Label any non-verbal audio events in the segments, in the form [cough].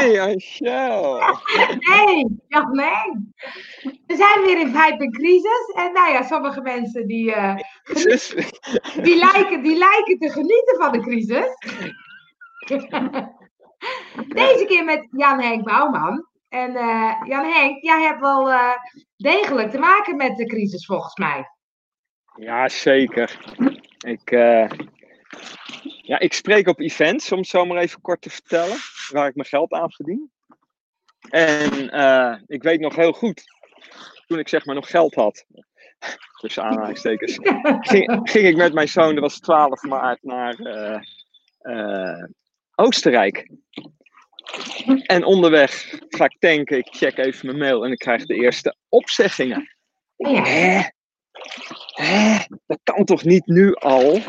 Hey, Angel. Hey, Meng. We zijn weer in Vibe Crisis. En nou ja, sommige mensen die, uh, [laughs] die, lijken, die lijken te genieten van de crisis. [laughs] Deze keer met Jan Henk Bouwman. En uh, Jan Henk, jij hebt wel uh, degelijk te maken met de crisis volgens mij. Ja, zeker. Ik, ja, ik spreek op events, om het zo maar even kort te vertellen, waar ik mijn geld aan verdien. En uh, ik weet nog heel goed, toen ik zeg maar nog geld had, tussen aanhalingstekens, ging, ging ik met mijn zoon, dat was 12 maart, naar uh, uh, Oostenrijk. En onderweg ga ik tanken, ik check even mijn mail en ik krijg de eerste opzeggingen. Ja. Hè? Hè? Dat kan toch niet nu al?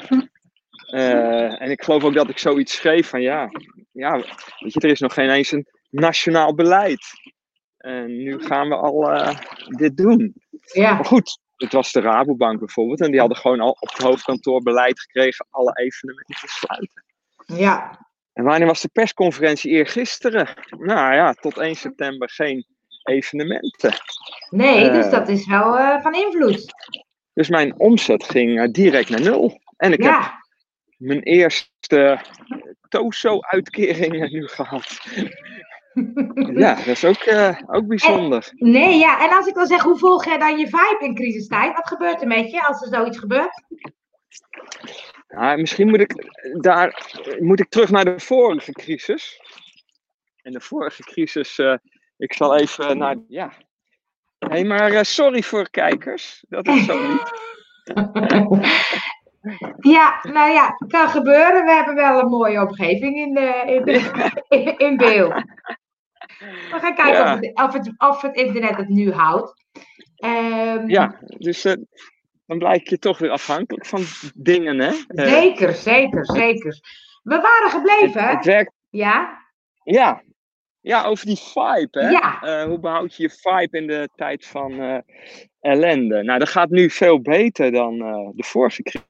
Uh, en ik geloof ook dat ik zoiets schreef van ja, ja, weet je, er is nog geen eens een nationaal beleid. En nu gaan we al uh, dit doen. Ja. Maar goed, het was de Rabobank bijvoorbeeld. En die hadden gewoon al op het hoofdkantoor beleid gekregen alle evenementen te sluiten. Ja. En wanneer was de persconferentie? Eergisteren. Nou ja, tot 1 september geen evenementen. Nee, Uh, dus dat is wel uh, van invloed. Dus mijn omzet ging direct naar nul. En ik Ja. heb mijn eerste TOSO-uitkering nu gehad. [laughs] Ja, dat is ook, eh, ook bijzonder. Nee, ja. En als ik dan zeg, hoe volg jij dan je vibe in crisistijd? Wat gebeurt er met je als er zoiets gebeurt? Misschien moet ik, daar, moet ik terug naar de vorige crisis. En de vorige crisis, eh, ik zal even naar, ja. Hey, maar eh, sorry voor kijkers, dat is zo [laughs] niet. [laughs] Ja, nou ja, kan gebeuren. We hebben wel een mooie omgeving in, de, in, de, [laughs] in beeld. We gaan kijken Ja. of, het, of, het, of het internet het nu houdt. Ehm, Ja, dus eh, dan blijkt je toch weer afhankelijk van dingen, hè? Eh, Zeker, zeker, zeker. We waren gebleven. het werkt, Ja, ja. Ja, over die vibe, hè? Ja. Eh, hoe behoud je je vibe in de tijd van ellende? Nou, dat gaat nu veel beter dan de vorige crisis.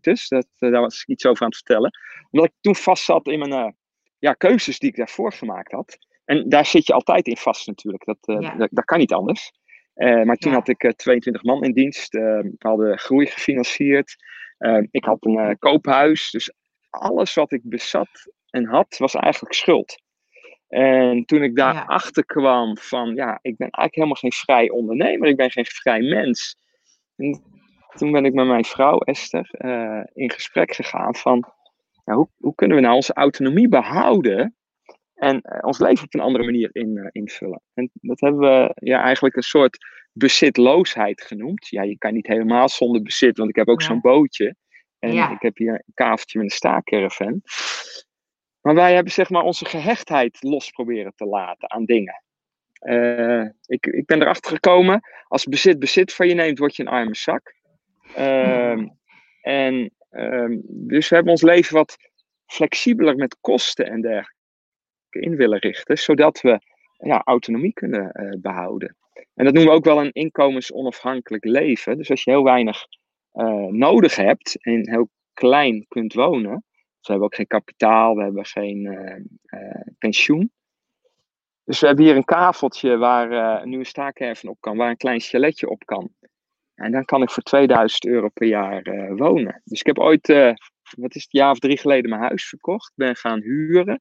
Dat, eh, daar was ik iets over aan het vertellen. Omdat ik toen vast zat in mijn eh, ja, keuzes die ik daarvoor gemaakt had. En daar zit je altijd in vast natuurlijk. Dat, eh, Ja. dat, dat kan niet anders. Maar toen Ja. had ik eh, 22 man in dienst. We hadden groei gefinancierd. Ik had een koophuis. Dus alles wat ik bezat en had, was eigenlijk schuld. En toen ik Ja. daarachter kwam van, ja, ik ben eigenlijk helemaal geen vrij ondernemer. Ik ben geen vrij mens. En toen ben ik met mijn vrouw Esther eh, in gesprek gegaan van, ja, hoe, hoe kunnen we nou onze autonomie behouden en eh, ons leven op een andere manier in, eh, invullen. En dat hebben we ja, eigenlijk een soort bezitloosheid genoemd. Ja, je kan niet helemaal zonder bezit, want ik heb ook zo'n bootje. En Ja. ik heb hier een kaveltje met een staakcaravan. Maar wij hebben zeg maar onze gehechtheid los proberen te laten aan dingen. Ik, ik ben erachter gekomen, als bezit bezit van je neemt, word je een arme zak. Ehm, en ehm, dus we hebben ons leven wat flexibeler met kosten en dergelijke in willen richten, zodat we ja, autonomie kunnen eh, behouden. En dat noemen we ook wel een inkomensonafhankelijk leven. Dus als je heel weinig eh, nodig hebt en heel klein kunt wonen, dus we hebben ook geen kapitaal, we hebben geen eh, pensioen. Dus we hebben hier een kaveltje waar nu een staakerven op kan, waar een klein chaletje op kan. En dan kan ik voor 2000 euro per jaar eh, wonen. Dus ik heb ooit, eh, wat is het, jaar of drie geleden mijn huis verkocht. Ben gaan huren.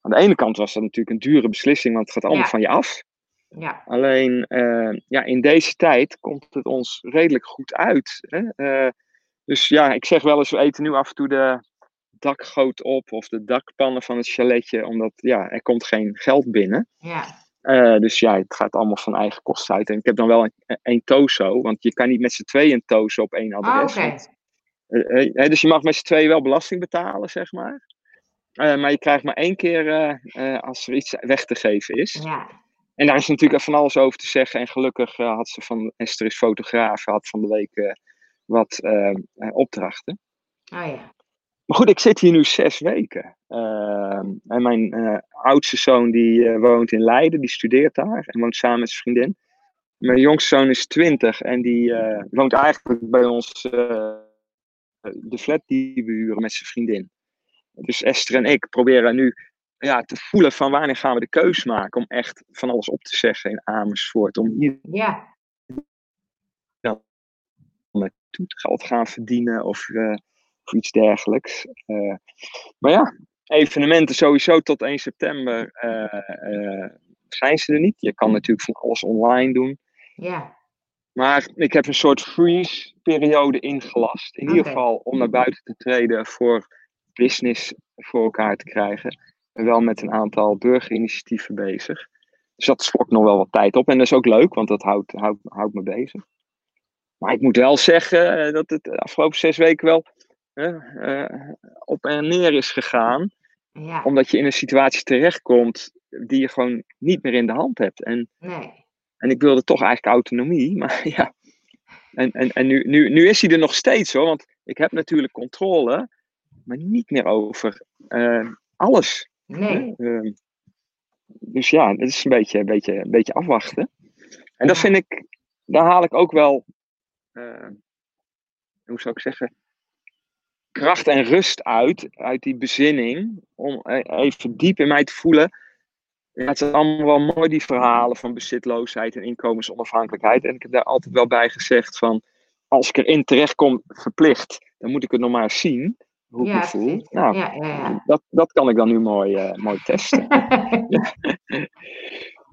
Aan de ene kant was dat natuurlijk een dure beslissing, want het gaat allemaal Ja. van je af. ja, Alleen eh, ja, in deze tijd komt het ons redelijk goed uit. Hè? Dus ja, ik zeg wel eens, we eten nu af en toe de dakgoot op of de dakpannen van het chaletje, omdat ja, er komt geen geld binnen. ja. Eh, dus ja, het gaat allemaal van eigen kosten uit. En ik heb dan wel een, een TOZO, want je kan niet met z'n tweeën een TOZO op één Ah, adres. Eh, dus je mag met z'n tweeën wel belasting betalen, zeg maar. Maar je krijgt maar één keer als er iets weg te geven is. Ja, En daar is natuurlijk van alles over te zeggen. En gelukkig had ze van, Esther is fotograaf, had van de week wat opdrachten. oh ja. Maar goed, ik zit hier nu zes weken. Ehm, en mijn eh, oudste zoon die eh, woont in Leiden, die studeert daar en woont samen met zijn vriendin. Mijn jongste zoon is twintig en die eh, woont eigenlijk bij ons, de flat die we huren met zijn vriendin. Dus Esther en ik proberen nu ja, te voelen van wanneer gaan we de keus maken om echt van alles op te zeggen in Amersfoort. Om hier Ja, naartoe te gaan verdienen of, of iets dergelijks. Eh, maar ja, evenementen sowieso tot 1 september eh, eh, zijn ze er niet. Je kan natuurlijk van alles online doen. ja, Maar ik heb een soort freeze-periode ingelast. In ieder geval om naar buiten te treden voor business voor elkaar te krijgen. En wel met een aantal burgerinitiatieven bezig. Dus dat slokt nog wel wat tijd op. En dat is ook leuk, want dat houdt, houdt, houdt me bezig. Maar ik moet wel zeggen dat het de afgelopen zes weken wel eh, op en neer is gegaan. ja, Omdat je in een situatie terechtkomt die je gewoon niet meer in de hand hebt. En nee. en ik wilde toch eigenlijk autonomie, [laughs] maar ja. En, en, en nu, nu, nu is hij er nog steeds hoor, want ik heb natuurlijk controle, maar niet meer over eh, alles. Nee. Ehm, dus ja, het is een beetje, een beetje, een beetje afwachten. En dat vind ik, daar haal ik ook wel, eh, hoe zou ik zeggen, kracht en rust uit, uit die bezinning, om e- even diep in mij te voelen. Ja, het zijn allemaal wel mooi, die verhalen van bezitloosheid en inkomensonafhankelijkheid. En ik heb daar altijd wel bij gezegd van, als ik erin terechtkom verplicht, dan moet ik het nog maar eens zien, hoe ik Ja, me voel. Nou, Ja, ja, ja. dat, dat kan ik dan nu mooi, eh, mooi testen. [laughs] [laughs]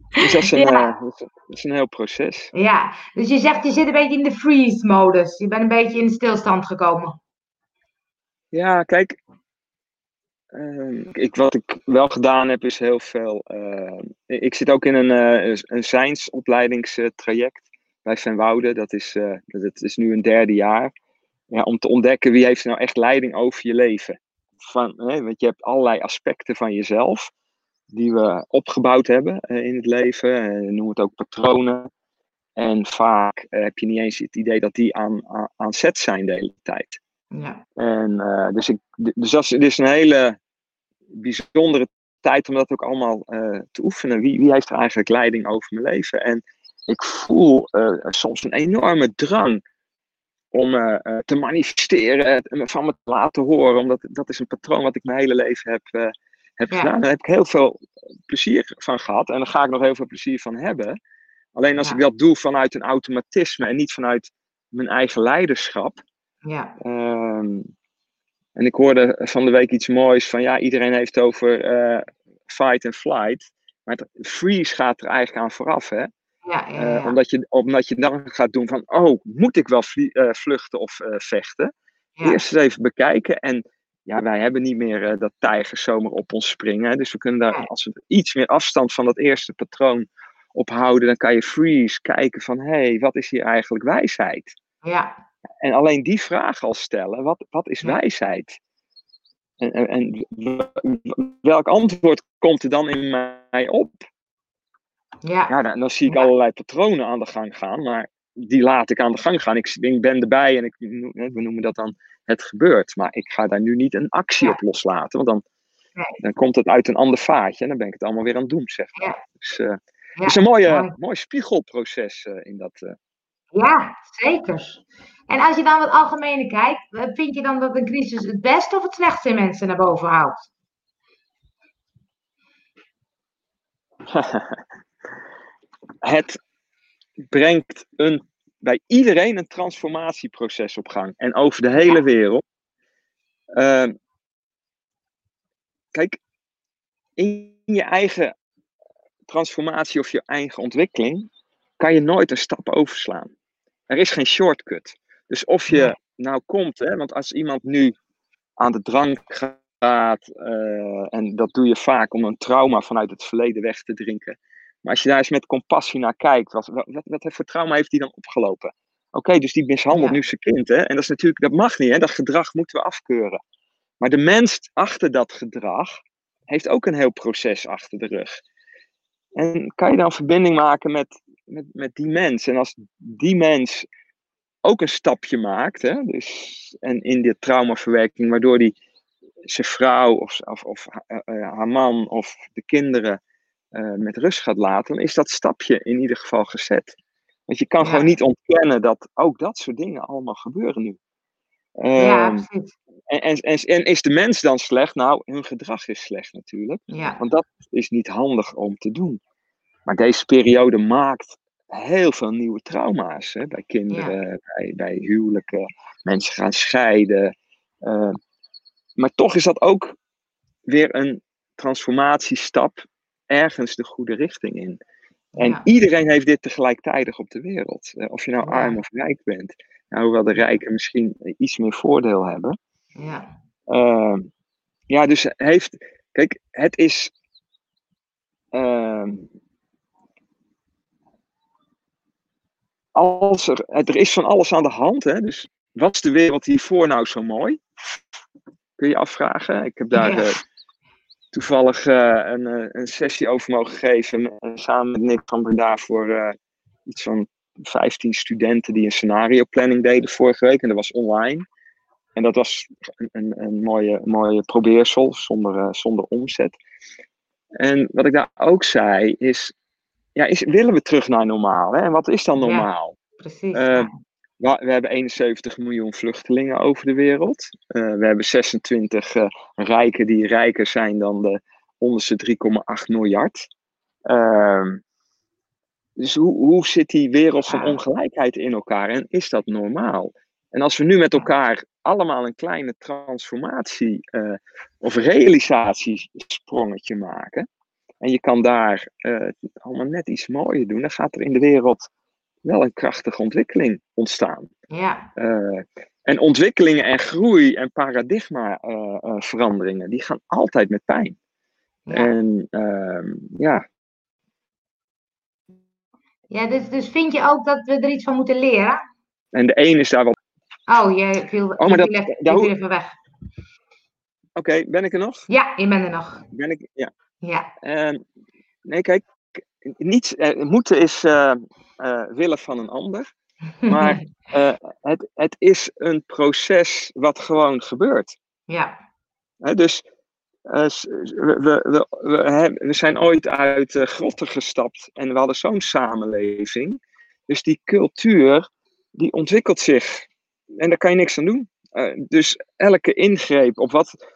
Dus dat is, een, eh, is- dat is een heel proces. Ja, dus je zegt je zit een beetje in de freeze-modus. Je bent een beetje in de stilstand gekomen. Ja, kijk. ehm, ik, wat ik wel gedaan heb, is heel veel. eh, ik zit ook in een, eh een zijnsopleidingstraject bij Van Woude. Dat is, eh, dat is nu een derde jaar. Ja, om te ontdekken wie heeft nou echt leiding over je leven. Van, hè, want je hebt allerlei aspecten van jezelf die we opgebouwd hebben in het leven. Noem het ook patronen. En vaak heb je niet eens het idee dat die aan, aan, aan zet zijn de hele tijd. Ja, En eh, dus, ik, dus dat is, een hele bijzondere tijd om dat ook allemaal eh, te oefenen. Wie, wie heeft er eigenlijk leiding over mijn leven? En ik voel eh, soms een enorme drang om te manifesteren, van me te laten horen. Omdat dat is een patroon wat ik mijn hele leven heb, heb Ja. gedaan. Daar heb ik heel veel plezier van gehad. En daar ga ik nog heel veel plezier van hebben. Alleen als Ja. ik dat doe vanuit een automatisme en niet vanuit mijn eigen leiderschap. Ja, Ehm, en ik hoorde van de week iets moois van ja, iedereen heeft over eh, fight and flight. Maar het freeze gaat er eigenlijk aan vooraf. Hè? ja, ja. Eh, ja. omdat, je, omdat je dan gaat doen van oh, moet ik wel eh, vluchten of vechten? Eerst eens even bekijken. En ja, wij hebben niet meer dat tijgers zomaar op ons springen. Hè? Dus we kunnen daar, als we iets meer afstand van dat eerste patroon ophouden, dan kan je freeze kijken van hé, hey, wat is hier eigenlijk wijsheid? ja, En alleen die vraag al stellen, wat, wat is wijsheid? En, en, en welk antwoord komt er dan in mij op? ja, Ja, dan, dan zie ik allerlei patronen aan de gang gaan, maar die laat ik aan de gang gaan. Ik, ik ben erbij en ik, we noemen dat dan het gebeurt. Maar ik ga daar nu niet een actie Ja. op loslaten, want dan, Nee. dan komt het uit een ander vaatje en dan ben ik het allemaal weer aan het doen, zeg maar. Ja. Dus eh, het is een mooie, mooi. spiegelproces eh, in dat. eh. Ja, zeker. En als je dan wat algemene kijkt, eh, vind je dan dat een crisis het beste of het slechtste in mensen naar boven haalt? [laughs] het brengt een, bij iedereen een transformatieproces op gang. En over de hele wereld. Ehm, kijk, in je eigen transformatie of je eigen ontwikkeling kan je nooit een stap overslaan. Er is geen shortcut. Dus of je nou komt, hè, want als iemand nu aan de drank gaat, eh, en dat doe je vaak om een trauma vanuit het verleden weg te drinken. Maar als je daar eens met compassie naar kijkt, wat, wat, wat voor trauma heeft die dan opgelopen? Oké, dus die mishandelt Ja. nu zijn kind, hè? En dat is natuurlijk, dat mag niet, hè? Dat gedrag moeten we afkeuren. Maar de mens achter dat gedrag heeft ook een heel proces achter de rug. En kan je dan verbinding maken met, met, met die mens? En als die mens ook een stapje maakt, hè? Dus, en in de traumaverwerking, waardoor die zijn vrouw of, of, of eh, eh, haar man of de kinderen eh, met rust gaat laten, dan is dat stapje in ieder geval gezet. Want je kan Ja. gewoon niet ontkennen dat ook dat soort dingen allemaal gebeuren nu. ja, precies. En, en, en, en, is de mens dan slecht? Nou, hun gedrag is slecht natuurlijk. Ja. Want dat is niet handig om te doen. Maar deze periode maakt heel veel nieuwe trauma's. Hè? Bij kinderen, bij, bij huwelijken, mensen gaan scheiden. Uh, maar toch is dat ook weer een transformatiestap ergens de goede richting in. En Ja. iedereen heeft dit tegelijkertijd op de wereld. Eh, Of je nou Ja. arm of rijk bent. Nou, hoewel de rijken misschien iets meer voordeel hebben. Ja. Ehm, ja, dus heeft. Kijk, het is. Als er, er is van alles aan de hand. Hè? Dus was de wereld hiervoor nou zo mooi? Kun je afvragen. Ik heb daar Ja. eh, toevallig eh, een, eh, een sessie over mogen geven. samen met Nick van Breda voor iets van 15 studenten die een scenario planning deden vorige week. En dat was online. En dat was een, een, een mooie, mooie probeersel zonder, zonder omzet. En wat ik daar ook zei is, ja, is willen we terug naar normaal? Hè? En wat is dan Ja. normaal? Precies. Eh, ja. We, we hebben 71 miljoen vluchtelingen over de wereld. Eh, we hebben 26 eh, rijken die rijker zijn dan de onderste 3,8 miljard. Ehm, dus hoe, hoe zit die wereld van ongelijkheid in elkaar en is dat normaal? En als we nu met elkaar allemaal een kleine transformatie of realisatiesprongetje maken, en je kan daar eh, allemaal net iets mooier doen, dan gaat er in de wereld wel een krachtige ontwikkeling ontstaan. ja. Eh, en ontwikkelingen en groei en paradigma eh, veranderingen, die gaan altijd met pijn. Ja. En ehm, ja, ja dus, dus vind je ook dat we er iets van moeten leren? en de een is daar wel. Oh, je viel, maar je dat- viel, even, hoe- even weg. Oké, ben ik er nog? Ja, je bent er nog. Ben ik, ja. Ja. Ehm, nee, kijk, niet, eh, moeten is eh, eh, willen van een ander. [laughs] Maar het, het is een proces wat gewoon gebeurt. ja. Dus we, we, we, zijn ooit uit grotten gestapt en we hadden zo'n samenleving. Dus die cultuur, die ontwikkelt zich. En daar kan je niks aan doen. Dus elke ingreep op wat.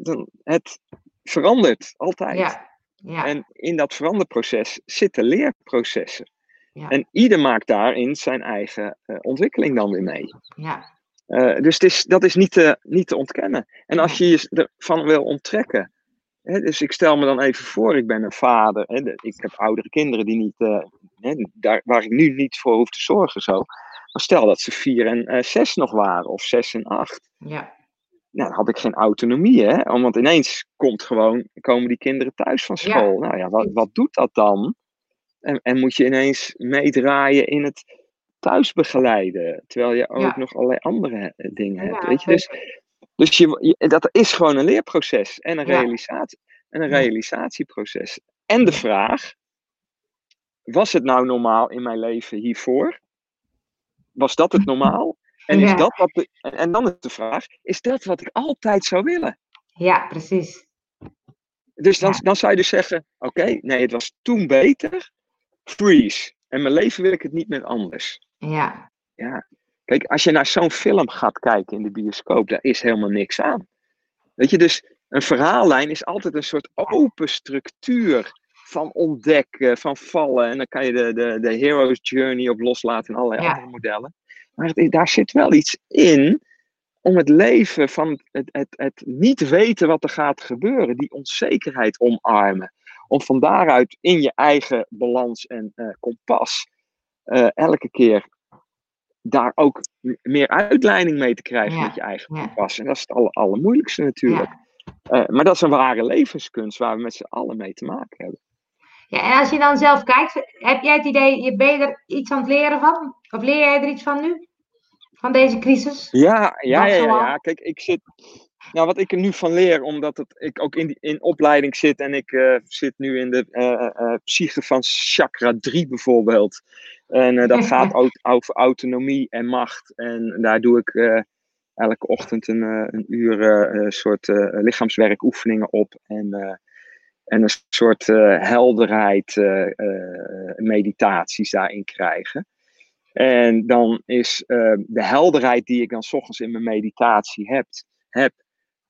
dan- Het verandert altijd. Ja. Ja. En in dat veranderproces zitten leerprocessen. Ja. En ieder maakt daarin zijn eigen eh, ontwikkeling dan weer mee. ja. Eh, dus het is, dat is niet te, niet te ontkennen. En als je je ervan wil onttrekken. Hè, dus ik stel me dan even voor, ik ben een vader. Hè, de- ik heb oudere kinderen die niet, eh, hè, daar, waar ik nu niet voor hoef te zorgen. Zo. Maar stel dat ze vier en zes nog waren, of zes en acht. Ja. Nou, dan had ik geen autonomie, hè? Want ineens komt gewoon, komen die kinderen thuis van Ja, school. nou ja, wat, wat doet dat dan? En, en moet je ineens meedraaien in het thuis begeleiden, terwijl je ook Ja. nog allerlei andere eh, dingen hebt. Weet je? Dus, dus je, je- dat is gewoon een leerproces en een, realisatie, en een realisatieproces. En de vraag, was het nou normaal in mijn leven hiervoor? Was dat het [laughs] normaal? En, is Ja. dat wat de- en- dan is de vraag, is dat wat ik altijd zou willen? Ja, precies. Dus dan, Ja. dan zou je dus zeggen, oké, nee, het was toen beter, freeze. En mijn leven wil ik het niet meer anders. Ja. Ja, kijk, als je naar zo'n film gaat kijken in de bioscoop, daar is helemaal niks aan. Weet je, dus een verhaallijn is altijd een soort open structuur van ontdekken, van vallen. En dan kan je de, de, de hero's journey op loslaten en allerlei Ja. andere modellen. Maar het, daar zit wel iets in om het leven van het, het, het niet weten wat er gaat gebeuren, die onzekerheid omarmen. Om van daaruit in je eigen balans en eh, kompas eh, elke keer daar ook meer uitleiding mee te krijgen Ja, met je eigen ja. kompas. En dat is het aller, allermoeilijkste natuurlijk. Ja. Eh, maar dat is een ware levenskunst waar we met z'n allen mee te maken hebben. Ja. En als je dan zelf kijkt, heb jij het idee, je ben je er iets aan het leren van? Of leer jij er iets van nu? Van deze crisis? Ja, ja, ja, ja. Kijk, ik zit. Nou, wat ik er nu van leer, omdat het, ik ook in, die, in opleiding zit en ik eh, zit nu in de eh, eh, psyche van chakra 3 bijvoorbeeld. En dat [laughs] gaat ook over autonomie en macht. En daar doe ik elke ochtend een, een uur soort lichaamswerkoefeningen op. En, en een soort eh, helderheid, eh, eh, meditaties daarin krijgen. En dan is de helderheid die ik dan s ochtends in mijn meditatie heb, heb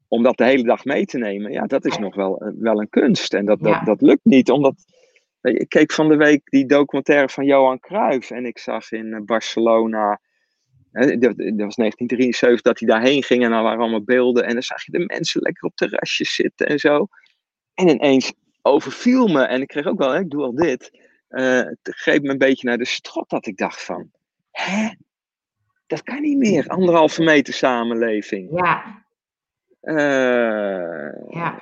om dat de hele dag mee te nemen, ja, dat is nog wel, wel een kunst. En dat, dat, dat lukt niet, omdat ik keek van de week die documentaire van Johan Cruijff en ik zag in Barcelona, hè, dat, was 1973, dat hij daarheen ging en daar waren allemaal beelden en dan zag je de mensen lekker op terrasjes zitten en zo. En ineens overviel me, en ik kreeg ook wel, hè, ik doe al dit, uh, het greep me een beetje naar de strot dat ik dacht van, hè, dat kan niet meer, anderhalve meter samenleving. Ja. Uh, ja.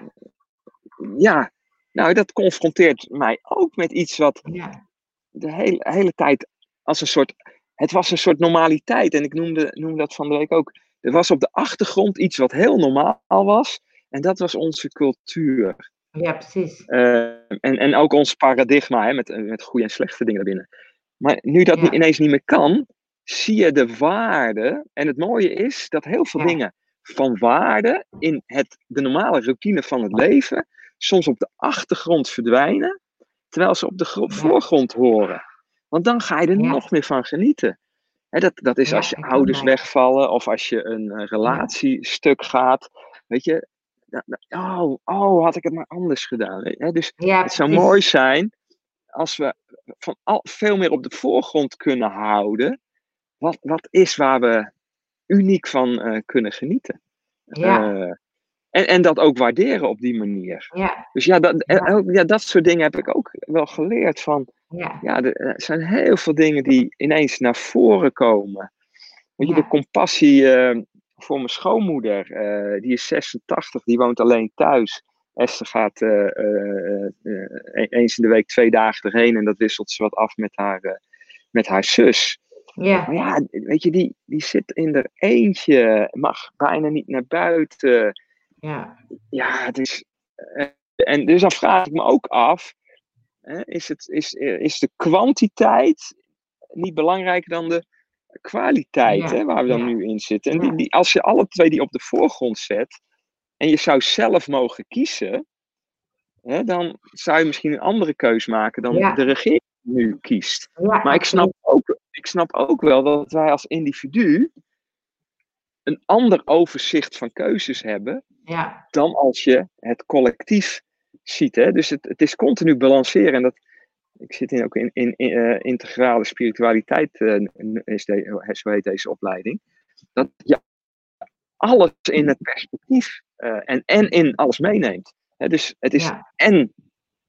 Ja, nou, dat confronteert mij ook met iets wat ja. de hele, hele tijd als een soort. Het was een soort normaliteit. En ik noemde, noemde dat van de week ook. Er was op de achtergrond iets wat heel normaal was. En dat was onze cultuur. Ja, precies. Uh, en, en ook ons paradigma hè, met, met goede en slechte dingen daarbinnen. Maar nu dat ja. ineens niet meer kan, zie je de waarde. En het mooie is dat heel veel ja. dingen van waarde in het, de normale routine van het leven soms op de achtergrond verdwijnen, terwijl ze op de voorgrond horen. Want dan ga je er nog meer van genieten. Hè, dat, dat is als je ouders wegvallen of als je een eh, relatie stuk gaat. Weet je, oh, oh, had ik het maar anders gedaan. Hè, dus Ja, het zou mooi zijn als we van al, veel meer op de voorgrond kunnen houden. Wat, wat is waar we uniek van eh, kunnen genieten. Ja, Eh, en, en dat ook waarderen op die manier. ja, Dus ja dat, Ja. eh, ja, dat soort dingen heb ik ook wel geleerd. Van, ja. ja, er zijn heel veel dingen die ineens naar voren komen. Weet je, de compassie voor mijn schoonmoeder, eh, die is 86, die woont alleen thuis. Esther gaat eh, eh, eh, eens in de week twee dagen erheen en dat wisselt ze wat af met haar, met haar zus. Ja, Maar ja, weet je, die, die zit in er eentje, mag bijna niet naar buiten. ja, Ja, het is. en dus dan vraag ik me ook af: hè, is, het, is, is de kwantiteit niet belangrijker dan de kwaliteit Ja, hè, waar we dan ja. nu in zitten? En die, die, als je alle twee die op de voorgrond zet en je zou zelf mogen kiezen, hè, dan zou je misschien een andere keus maken dan de regering nu kiest. Maar ik snap, ook, ik snap ook wel dat wij als individu een ander overzicht van keuzes hebben Ja, dan als je het collectief ziet. Hè? Dus het, het is continu balanceren. En dat, ik zit in, ook in, in, in, eh, integrale spiritualiteit, eh, is de, zo heet deze opleiding. Dat je alles in het perspectief eh, en, en in alles meeneemt. Hè? Dus het is ja, en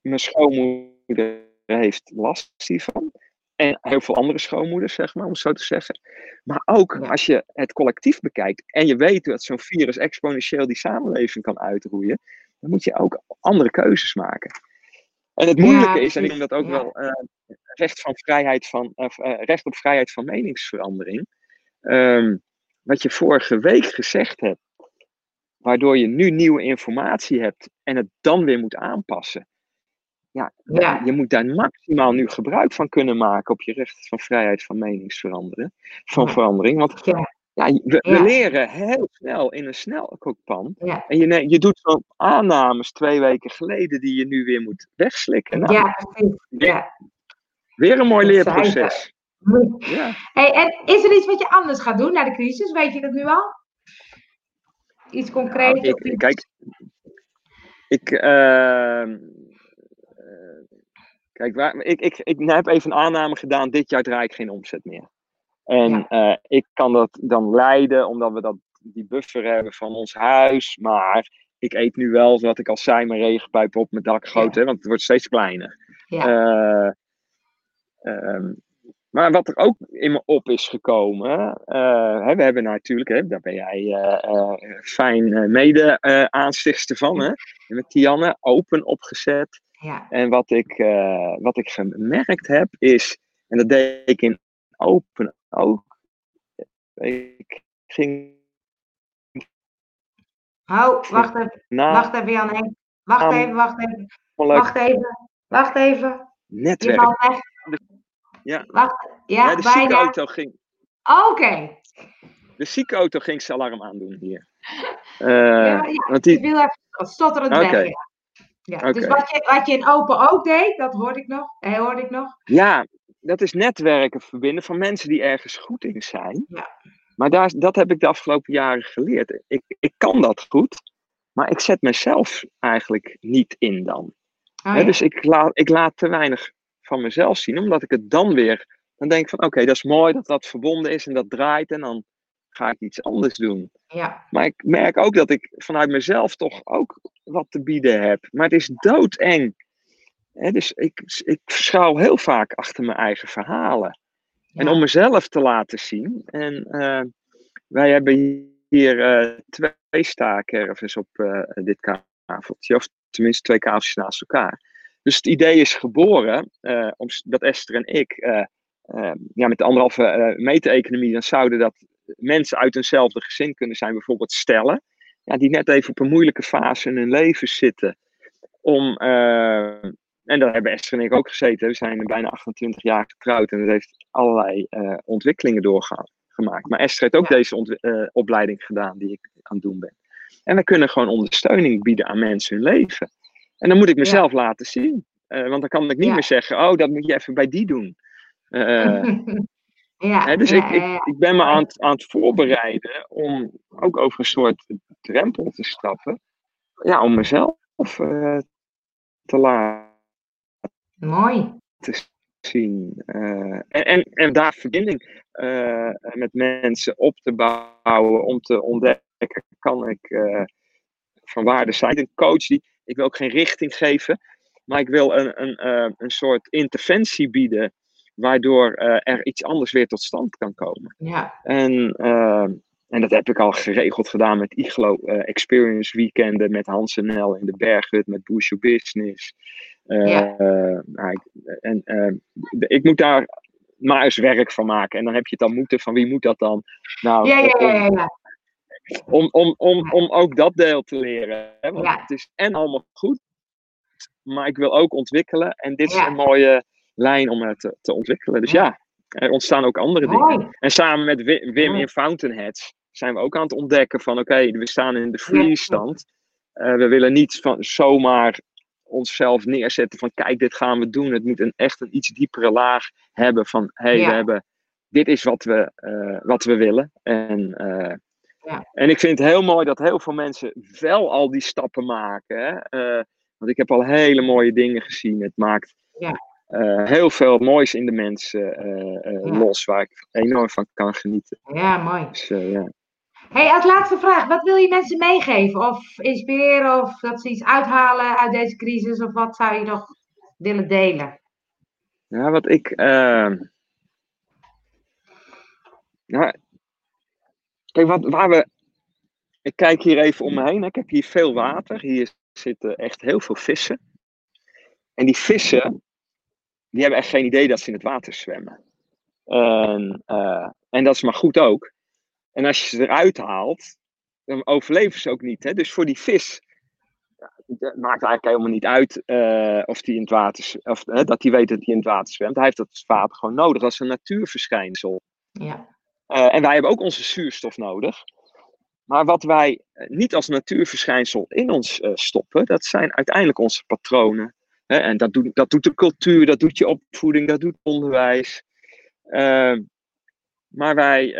mijn schoonmoeder heeft last hiervan. En heel veel andere schoonmoeders, zeg maar, om het zo te zeggen. Maar ook als je het collectief bekijkt en je weet dat zo'n virus exponentieel die samenleving kan uitroeien, dan moet je ook andere keuzes maken. En het Ja, moeilijke is, en ik noem dat ook Ja. wel eh, recht, van vrijheid van, eh, recht op vrijheid van meningsverandering. Ehm, wat je vorige week gezegd hebt, waardoor je nu nieuwe informatie hebt en het dan weer moet aanpassen. Ja, Ja. je moet daar maximaal nu gebruik van kunnen maken op je recht van vrijheid van meningsveranderen, van verandering. Want Ja. we, we Ja. leren heel snel in een snelkookpan. ja. En je, je doet zo'n aannames twee weken geleden die je nu weer moet wegslikken. Nou, Ja, precies. Ja. Weer een mooi leerproces. Ja. Hey, en is er iets wat je anders gaat doen na de crisis? Weet je dat nu al? Iets concreets? Nou, ik, kijk, ik, ehm, eh, kijk waar, ik, ik, ik heb even een aanname gedaan, dit jaar draai ik geen omzet meer. En Ja. eh, ik kan dat dan leiden, omdat we dat, die buffer hebben van ons huis. Maar ik eet nu wel, wat ik al zei, mijn regenpijp op mijn dak groot, hè, want het wordt steeds kleiner. Ja. Eh, ehm, maar wat er ook in me op is gekomen, eh, hè, we hebben natuurlijk, hè, daar ben jij fijn mede-aanstichtster van, hè, met Tianne, open opgezet. ja. En wat ik, wat ik gemerkt heb is, en dat deed ik in open ook, ik ging Oh, wacht even. na Wacht even, Jan. Henk. Wacht even, wacht even. Wacht even. Wacht even. Netwerk. valt weg. Ja. Wacht. Ja, Ja, de bijna. ziekenauto ging, Oké. de ziekenauto ging zijn alarm aandoen hier. Eh, [laughs] Ja, ja, want Ik die, wil even stotterend weg. Ja. Ja, Dus wat je, wat je in open ook deed, dat hoorde ik nog. Hey, hoorde ik nog. ja, dat is netwerken verbinden van mensen die ergens goed in zijn. Ja. Maar daar, dat heb ik de afgelopen jaren geleerd. Ik, ik kan dat goed, maar ik zet mezelf eigenlijk niet in dan. Oh, ja. Dus ik laat, ik laat te weinig van mezelf zien, omdat ik het dan weer, dan denk ik van oké, dat is mooi dat dat verbonden is en dat draait en dan ga ik iets anders doen. ja. Maar ik merk ook dat ik vanuit mezelf toch ook wat te bieden heb. Maar het is doodeng. Dus ik, ik schuil heel vaak achter mijn eigen verhalen. En om mezelf te laten zien. En eh, wij hebben hier eh, twee staakervens op eh, dit kaveltje. Of tenminste twee kaveltjes naast elkaar. Dus het idee is geboren om, dat Esther en ik ja, met de anderhalve eh, meter economie, dan zouden dat mensen uit eenzelfde gezin kunnen zijn, bijvoorbeeld stellen, ja, die net even op een moeilijke fase in hun leven zitten. Om, en daar hebben Esther en ik ook gezeten. We zijn bijna 28 jaar getrouwd en dat heeft allerlei eh, ontwikkelingen doorgemaakt. Maar Esther heeft ook Ja. deze eh, opleiding gedaan die ik aan het doen ben. En we kunnen gewoon ondersteuning bieden aan mensen hun leven. En dan moet ik mezelf laten zien. Eh, want dan kan ik niet Ja. meer zeggen, oh, dat moet je even bij die doen. [laughs] Ja, dus ja, ik, ik, ben me aan het, aan het voorbereiden om ook over een soort drempel te stappen. Ja, om mezelf te laten Mooi. zien. Eh, en, en, en daar verbinding eh, met mensen op te bouwen, om te ontdekken, kan ik eh, van waarde zijn. Een coach die, ik wil ook geen richting geven, maar ik wil een, een, een soort interventie bieden, waardoor er iets anders weer tot stand kan komen. Ja, En, en dat heb ik al geregeld gedaan met Iglo Experience Weekenden, met Hans en Nel in de Berghut, met Your Business. Eh, Ja. eh, nou, ik, en, eh, ik moet daar maar eens werk van maken. En dan heb je het dan moeten, van wie moet dat dan? Nou, ja, ja, om- ja, om, om, om, om ook dat deel te leren. Hè? Want Ja. het is en allemaal goed, maar ik wil ook ontwikkelen. En dit Ja. is een mooie lijn om het te, te ontwikkelen. Dus Ja. er ontstaan ook andere dingen. En samen met Wi- Wim in Fountainheads zijn we ook aan het ontdekken van oké, we staan in de freeze stand. Eh, we willen niet van zomaar onszelf neerzetten van kijk, dit gaan we doen. Het moet een, echt een iets diepere laag hebben van hé, hey, Ja. we hebben, dit is wat we, eh, wat we willen. En, eh, Ja. en ik vind het heel mooi dat heel veel mensen wel al die stappen maken. Hè? Eh, want ik heb al hele mooie dingen gezien. Het maakt Ja. heel veel moois in de mensen los, waar ik enorm van kan genieten. Ja, mooi. Dus. Hey, als laatste vraag, wat wil je mensen meegeven? Of inspireren, of dat ze iets uithalen uit deze crisis, of wat zou je nog willen delen? Ja, wat ik. ja, kijk, wat, waar we. Ik kijk hier even om me heen. Ik heb hier veel water. Hier zitten echt heel veel vissen. En die vissen, die hebben echt geen idee dat ze in het water zwemmen. En, eh, en dat is maar goed ook. En als je ze eruit haalt, dan overleven ze ook niet. Hè? Dus voor die vis ja, het maakt eigenlijk helemaal niet uit eh, of die in het water, of dat hij weet dat hij in het water zwemt. Hij heeft dat water gewoon nodig. Dat is een natuurverschijnsel. Ja, Eh, en wij hebben ook onze zuurstof nodig. Maar wat wij eh, niet als natuurverschijnsel in ons stoppen, dat zijn uiteindelijk onze patronen. Hè? En dat doet, dat doet de cultuur, dat doet je opvoeding, dat doet onderwijs. Eh, maar wij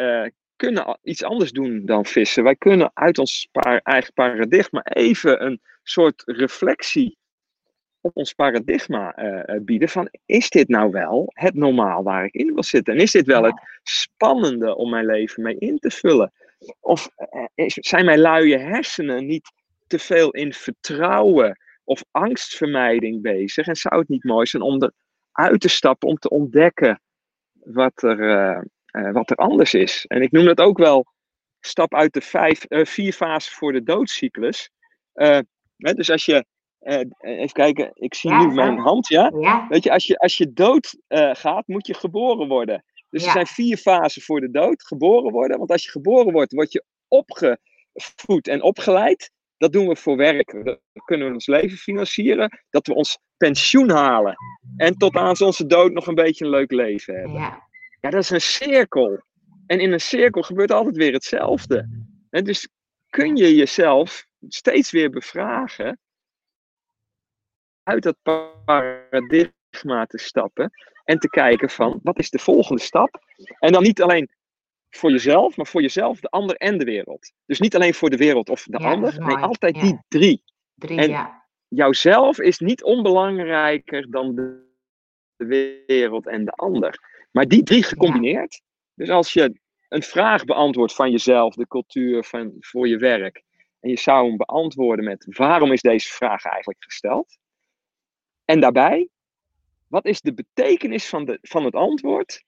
kunnen iets anders doen dan vissen. Wij kunnen uit ons pa- eigen paradigma even een soort reflectie op ons paradigma eh, eh, bieden van is dit nou wel het normaal waar ik in wil zitten? En is dit wel het spannende om mijn leven mee in te vullen? Of eh, is, zijn mijn luie hersenen niet te veel in vertrouwen of angstvermijding bezig? En zou het niet mooi zijn om eruit te stappen, om te ontdekken wat er, eh, wat er anders is? En ik noem dat ook wel stap uit de vijf, eh, vier fasen voor de doodcyclus. Eh, hè, dus als je, even kijken, ik zie Ja, nu mijn hand, ja? ja, Weet je, als je, als je dood gaat, moet je geboren worden. Dus Ja. er zijn vier fasen voor de dood. Geboren worden. Want als je geboren wordt, word je opgevoed en opgeleid. Dat doen we voor werk. Dan kunnen we ons leven financieren. Dat we ons pensioen halen. En tot aan onze dood nog een beetje een leuk leven hebben. ja, Ja, dat is een cirkel. En in een cirkel gebeurt altijd weer hetzelfde. En dus kun je jezelf steeds weer bevragen uit dat paradigma te stappen en te kijken van wat is de volgende stap. En dan niet alleen voor jezelf, maar voor jezelf, de ander en de wereld. Dus niet alleen voor de wereld of de Ja, ander, nee, altijd Ja. die drie. Drie, En- ja. Jouzelf is niet onbelangrijker dan de, de wereld en de ander. Maar die drie gecombineerd. Dus als je een vraag beantwoordt van jezelf, de cultuur van, voor je werk. En je zou hem beantwoorden met waarom is deze vraag eigenlijk gesteld? En daarbij, wat is de betekenis van, de, van het antwoord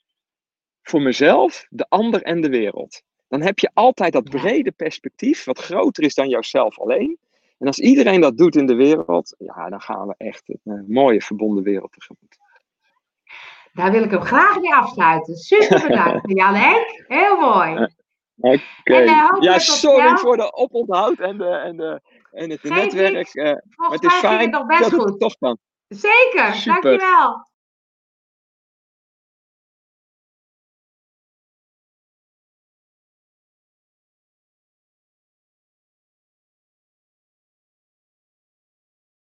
voor mezelf, de ander en de wereld? Dan heb je altijd dat brede perspectief, wat groter is dan jouzelf alleen. En als iedereen dat doet in de wereld, ja, dan gaan we echt een eh, mooie verbonden wereld tegemoet. Daar wil ik hem graag mee afsluiten. Super bedankt, [laughs] Jan Henk. Heel mooi. Oké. Eh, ja, sorry snel. voor de oponthoud en, de, en, de, en het netwerk. Volgens het is fijn het nog best dat het goed. er toch kan. Zeker, Super. dankjewel.